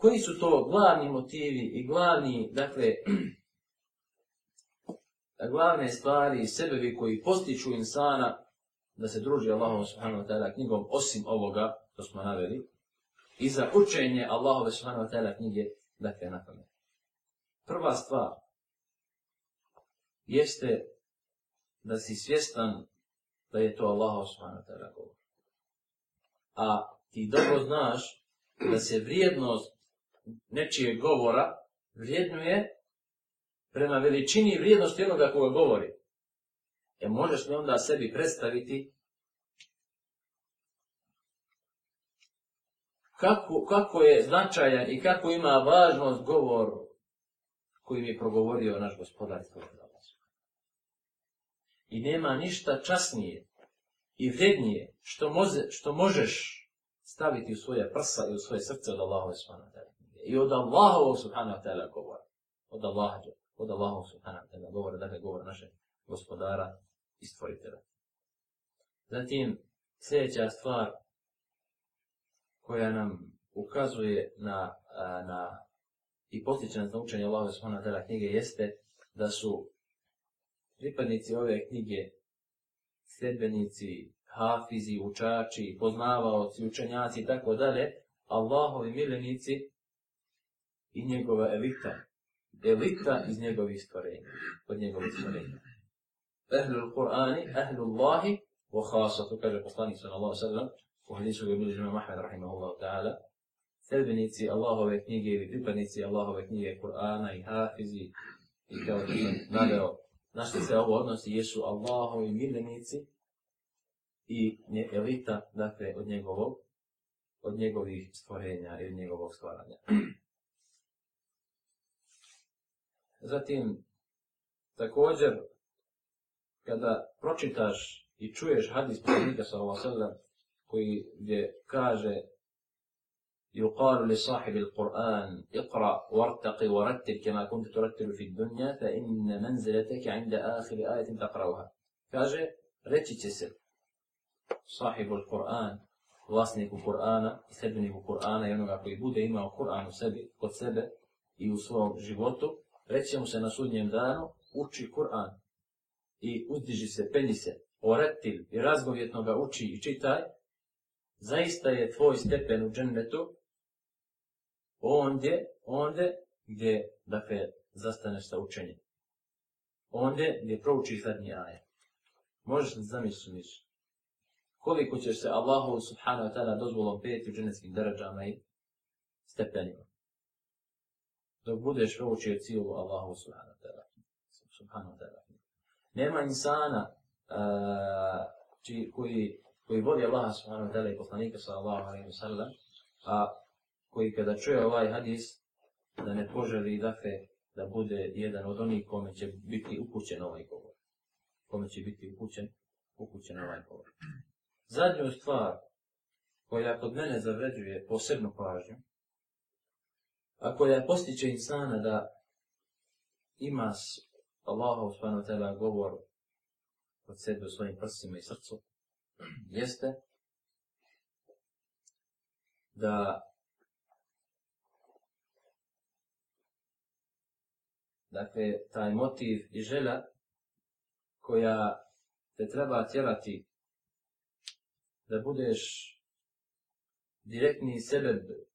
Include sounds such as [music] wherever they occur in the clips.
koji su to glavni motivi i glavni, dakle, [clears throat] glavne stvari i sebevi koji postiču insana da se druži Allahom subhanahu wa ta'ala knjigom, osim ovoga, to smo naveli, i za učenje Allahove subhanahu wa ta'ala knjige, dakle, na tome. Prva stvar jeste da si svjestan da je to Allah subhanahu wa ta'ala govor. A ti dobro znaš da se vrijednost nečije govora vrijednuje prema veličini i vrijednosti jednog koga govori. E možeš li onda sebi predstaviti kako, kako je značajan i kako ima važnost govor koji mi je progovorio naš gospodar I nema ništa časnije i vrednije što, moze, što možeš staviti u svoje prsa i u svoje srce od Allahove svana tebe i od Allaha subhanahu wa ta'ala govore. Od Allaha, od Allaha subhanahu wa ta'ala govore, dakle govore naše gospodara i stvoritela. Zatim, sljedeća stvar koja nam ukazuje na, na i potiče na učenje Allaha subhanahu wa ta'ala knjige jeste da su pripadnici ove knjige sljedbenici, hafizi, učači, poznavaoci, učenjaci i tako dalje, Allahovi milenici i njegova elita, elita iz njegovih stvarenja, od njegovih stvarenja. Ehlul Kur'ani, ehlul Allahi, wa khasa, to kaže poslanik sallallahu sallam, u hadisu ga bilo žena Mahmed, rahimahullahu ta'ala, sredbenici Allahove knjige ili pripadnici Allahove knjige Kur'ana i Hafizi i kao ti nadeo. Na što se ovo odnosi? Jesu Allahovi miljenici i nje elita, dakle, od njegovog, od njegovih stvorenja ili njegovog stvaranja. Zatim, također, kada pročitaš i čuješ hadis poslanika sallallahu alejhi ve koji gdje kaže يقال لصاحب القرآن اقرأ وارتقي ورتل كما كنت ترتل في الدنيا فإن منزلتك عند آخر آية تقرأها kaže reći će se صاحب القرآن vlasniku Kur'ana i sedmeniku Kur'ana i onoga koji bude imao Kur'an u sebi, kod sebe i u svom životu, recimo se na sudnjem danu, uči Kur'an i uzdiži se, penji se, oretil i razgovjetno ga uči i čitaj, zaista je tvoj stepen u džennetu onde, onde gdje, dakle, zastaneš sa učenjem. Onde gdje prouči zadnji ajet. Možeš li zamisliti koliko ćeš se Allahu subhanahu wa ta'ala dozvolom peti u dženeckim darađama i stepenima dok budeš proučio cijelu Allahu subhanahu wa ta'ala. Subhanahu wa ta'ala. Nema insana uh, či, koji, koji voli Allaha subhanahu wa ta'ala i poslanika sallallahu alaihi wa sallam, a koji kada čuje ovaj hadis, da ne poželi da fe da bude jedan od onih kome će biti upućen ovaj govor. Kome će biti upućen, upućen ovaj govor. Zadnju stvar koja kod mene zavređuje posebnu pažnju, a koja postiče insana da ima Allah subhanahu wa ta'ala govor od sebe u svojim prsima i srcu, [clears throat] jeste da dakle, taj motiv i žela koja te treba tjerati da budeš direktni sebeb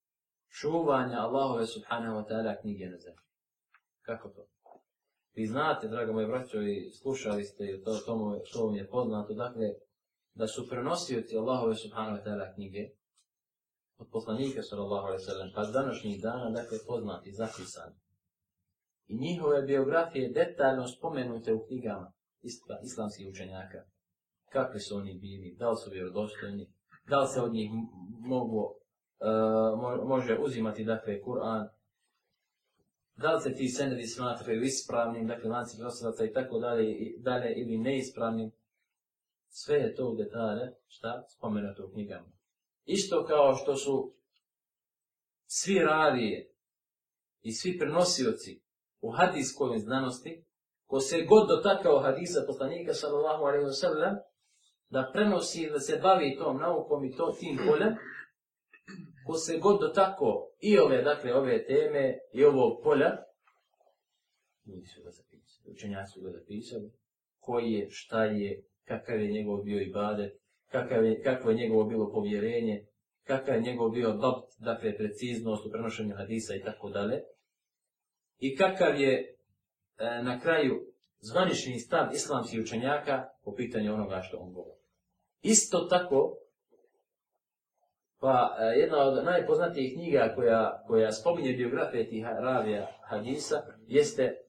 čuvanja Allahove subhanahu wa ta'ala knjige na zemlji. Kako to? Vi znate, drago moje braćo, i slušali ste, i to, to, mu, to mu je poznato, dakle, da su prenosioci Allahove subhanahu wa ta'ala knjige od poslanika sallallahu alaihi sallam, pa današnjih dana, dakle, poznati, zapisani. I njihove biografije detaljno spomenute u knjigama islamskih učenjaka. Kakvi su oni bili, da li su vjerodošljeni, da li se od njih moglo E, može uzimati, dakle, Kur'an, da li se ti senedi smatraju ispravnim, dakle, lanci prosilaca i tako dalje, dalje ili neispravnim, sve je to u detalje, šta, spomenuto u knjigama. Isto kao što su svi ravije i svi prenosioci u hadijskoj znanosti, ko se god dotakao hadisa poslanika sallallahu alaihi wa sallam, da prenosi da se bavi tom naukom i to tim poljem, ko se god dotako i ove, dakle, ove teme i ovog polja, nisu ga zapisali, učenjaci su ga zapisali, koji je, šta je, kakav je njegov bio i bade, kakav je, kako je njegovo bilo povjerenje, kakav je njegov bio dopt, dakle, preciznost u prenošenju hadisa i tako dalje, i kakav je e, na kraju zvanični stav islamskih učenjaka po pitanju onoga što on govori. Isto tako, Pa e, jedna od najpoznatijih knjiga koja, koja spominje biografije tih ravija hadisa jeste e,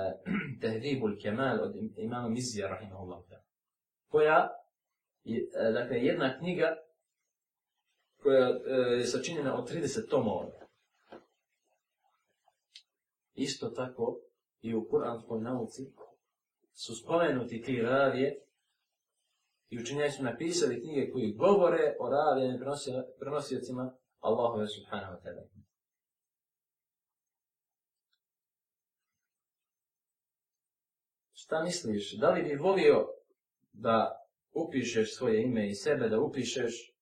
[clears throat] Tehdibul Kemal od imama Mizija, rahimahullah. Koja, e, dakle, jedna knjiga koja je sačinjena od 30 tomova. Isto tako i u Kur'anskoj nauci su spomenuti ti ravije i učinjeni su napisali knjige koji govore o radenim prenosijacima Allahove subhanahu wa ta'ala. Šta misliš, da li bi volio da upišeš svoje ime i sebe, da upišeš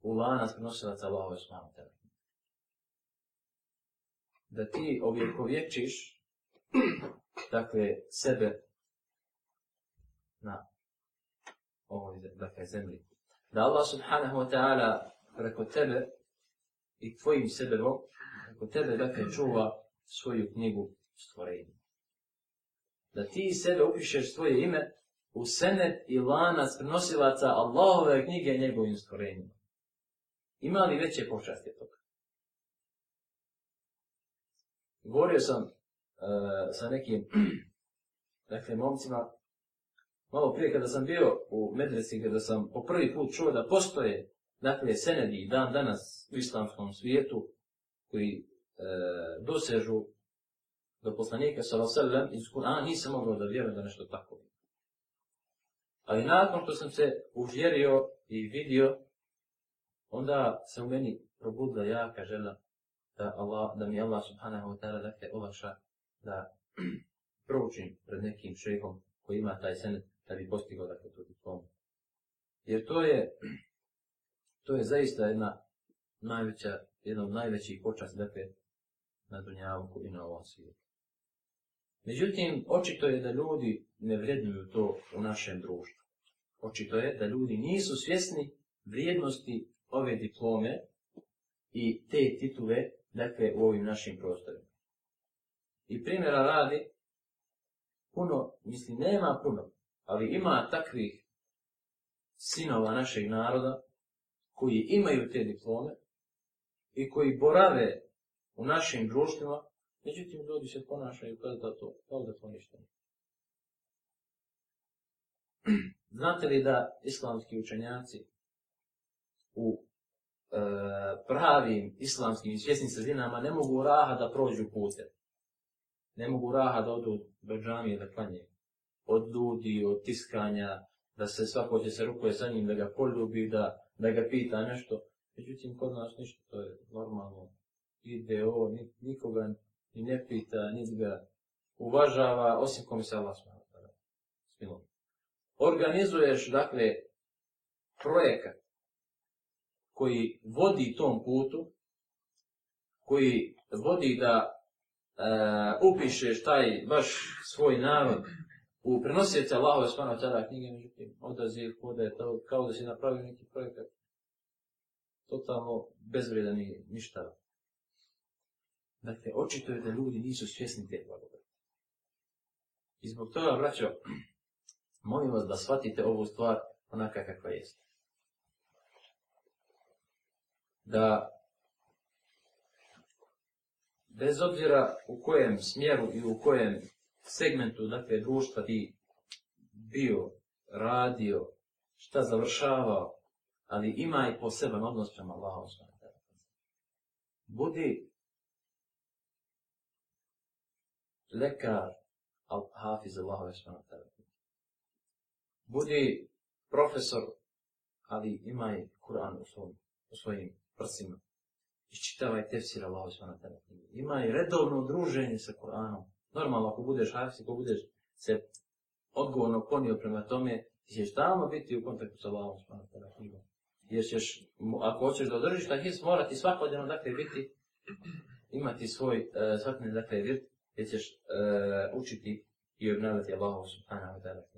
u lanac prenosilaca Allahove subhanahu wa ta'ala? Da ti objekovječiš, dakle, sebe na ovoj dakle, zemlji. Da Allah subhanahu wa ta'ala preko tebe i tvojim sebebom, preko tebe dakle čuva svoju knjigu stvorenja. Da ti sebe upišeš svoje ime u senet i lanac prenosilaca Allahove knjige njegovim stvorenjima. Ima li veće počasti toga? Govorio sam uh, sa nekim [clears throat] dakle, momcima malo prije kada sam bio u medresi, kada sam po prvi put čuo da postoje dakle, senedi i dan danas u islamskom svijetu koji e, dosežu do poslanika sa vasallam iz Kur'ana, nisam mogao da vjerujem da nešto tako bi. Ali nakon što sam se uvjerio i vidio, onda se u meni probudila jaka žela da, Allah, da mi Allah subhanahu wa ta'ala dakle, olakša da [clears throat] proučim pred nekim šehom koji ima taj senet da bi postigao dakle tu diplomu. Jer to je, [clears throat] to je zaista jedna najveća, jedna od najvećih počasti dakle na Dunjavuku i na ovom svijetu. Međutim, očito je da ljudi ne vrednuju to u našem društvu. Očito je da ljudi nisu svjesni vrijednosti ove diplome i te titule dakle u ovim našim prostorima. I primjera radi, puno, mislim, nema puno, ali ima takvih sinova našeg naroda koji imaju te diplome i koji borave u našim društvima, međutim ljudi se ponašaju kao da to, kao da to ništa ne. [clears throat] Znate li da islamski učenjaci u e, pravim islamskim svjesnim sredinama ne mogu raha da prođu putem? Ne mogu raha da odu do džamije da klanjaju? od ljudi, od tiskanja, da se svako će se rukuje sa njim, da ga poljubi, da, da ga pita nešto. Međutim, kod nas ništa, to je normalno. Ide o, nikoga ni ne pita, ni ga uvažava, osim kom se Allah smara. Organizuješ, dakle, projekat koji vodi tom putu, koji vodi da e, upišeš taj baš svoj navod u prenosioci Allahove spana tada knjige, međutim, odaziv, kode, to, kao da si napravio neki projekat, totalno bezvredan i ništa. Dakle, očito je da ljudi nisu svjesni te blagodati. I zbog toga, braćo, [clears throat] molim vas da shvatite ovu stvar onaka kakva jeste. Da bez obzira u kojem smjeru i u kojem segmentu, dakle, društva ti bio, radio, šta završavao, ali ima i poseban odnos prema Allahom Budi lekar, al hafiz Allahu subhanahu wa ta'ala. Budi profesor, ali imaj Kur'an u, svom, u svojim prsima. Iščitavaj tefsir Allahu subhanahu wa ta'ala. Imaj redovno druženje sa Kur'anom normalno ako budeš hafiz, ako budeš se odgovorno ponio prema tome, ti ćeš tamo biti u kontaktu sa Allahom Subhanahu wa ta'ala knjigom. Jer ćeš, ako hoćeš da održiš taj hafiz, mora ti svakodnevno dakle biti, imati svoj uh, svakodnevno dakle vrt, gdje ćeš uh, učiti i obnavljati Allahom Subhanahu wa ta'ala